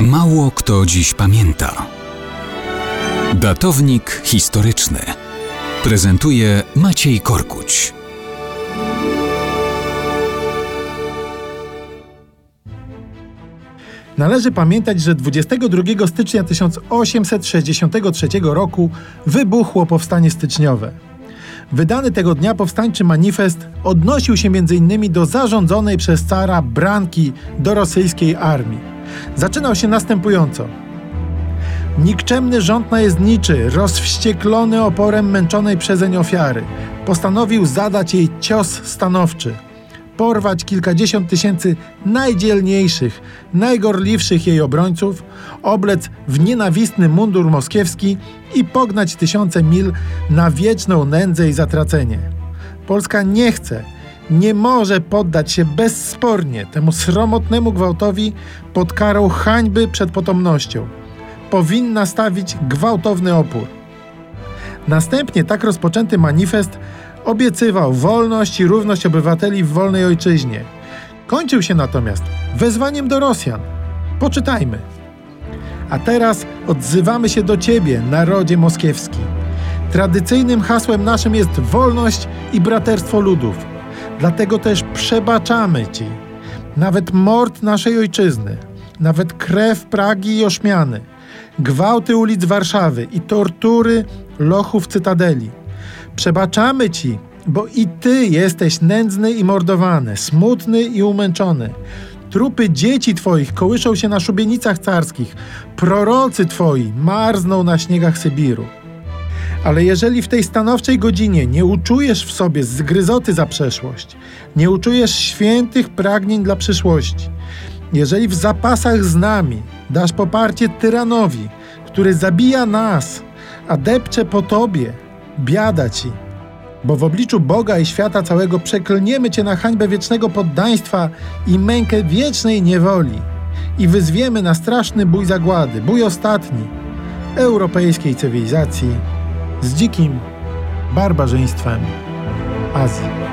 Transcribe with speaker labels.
Speaker 1: Mało kto dziś pamięta. Datownik historyczny prezentuje Maciej Korkuć.
Speaker 2: Należy pamiętać, że 22 stycznia 1863 roku wybuchło powstanie styczniowe. Wydany tego dnia powstańczy manifest odnosił się m.in. do zarządzonej przez cara branki do rosyjskiej armii. Zaczynał się następująco. Nikczemny rząd najezdniczy, rozwścieklony oporem męczonej przezeń ofiary, postanowił zadać jej cios stanowczy – porwać kilkadziesiąt tysięcy najdzielniejszych, najgorliwszych jej obrońców, oblec w nienawistny mundur moskiewski i pognać tysiące mil na wieczną nędzę i zatracenie. Polska nie chce, nie może poddać się bezspornie temu sromotnemu gwałtowi pod karą hańby przed potomnością. Powinna stawić gwałtowny opór. Następnie tak rozpoczęty manifest obiecywał wolność i równość obywateli w wolnej ojczyźnie. Kończył się natomiast wezwaniem do Rosjan. Poczytajmy. A teraz odzywamy się do Ciebie, narodzie moskiewski. Tradycyjnym hasłem naszym jest wolność i braterstwo ludów. Dlatego też przebaczamy Ci nawet mord naszej ojczyzny, nawet krew Pragi i Ośmiany, gwałty ulic Warszawy i tortury lochów Cytadeli. Przebaczamy ci, bo i ty jesteś nędzny i mordowany, smutny i umęczony. Trupy dzieci twoich kołyszą się na szubienicach carskich, prorocy twoi marzną na śniegach Sybiru. Ale jeżeli w tej stanowczej godzinie nie uczujesz w sobie zgryzoty za przeszłość, nie uczujesz świętych pragnień dla przyszłości, jeżeli w zapasach z nami dasz poparcie tyranowi, który zabija nas, a depcze po tobie, biada ci, bo w obliczu Boga i świata całego przeklniemy cię na hańbę wiecznego poddaństwa i mękę wiecznej niewoli i wyzwiemy na straszny bój zagłady, bój ostatni europejskiej cywilizacji z dzikim barbarzyństwem Azji.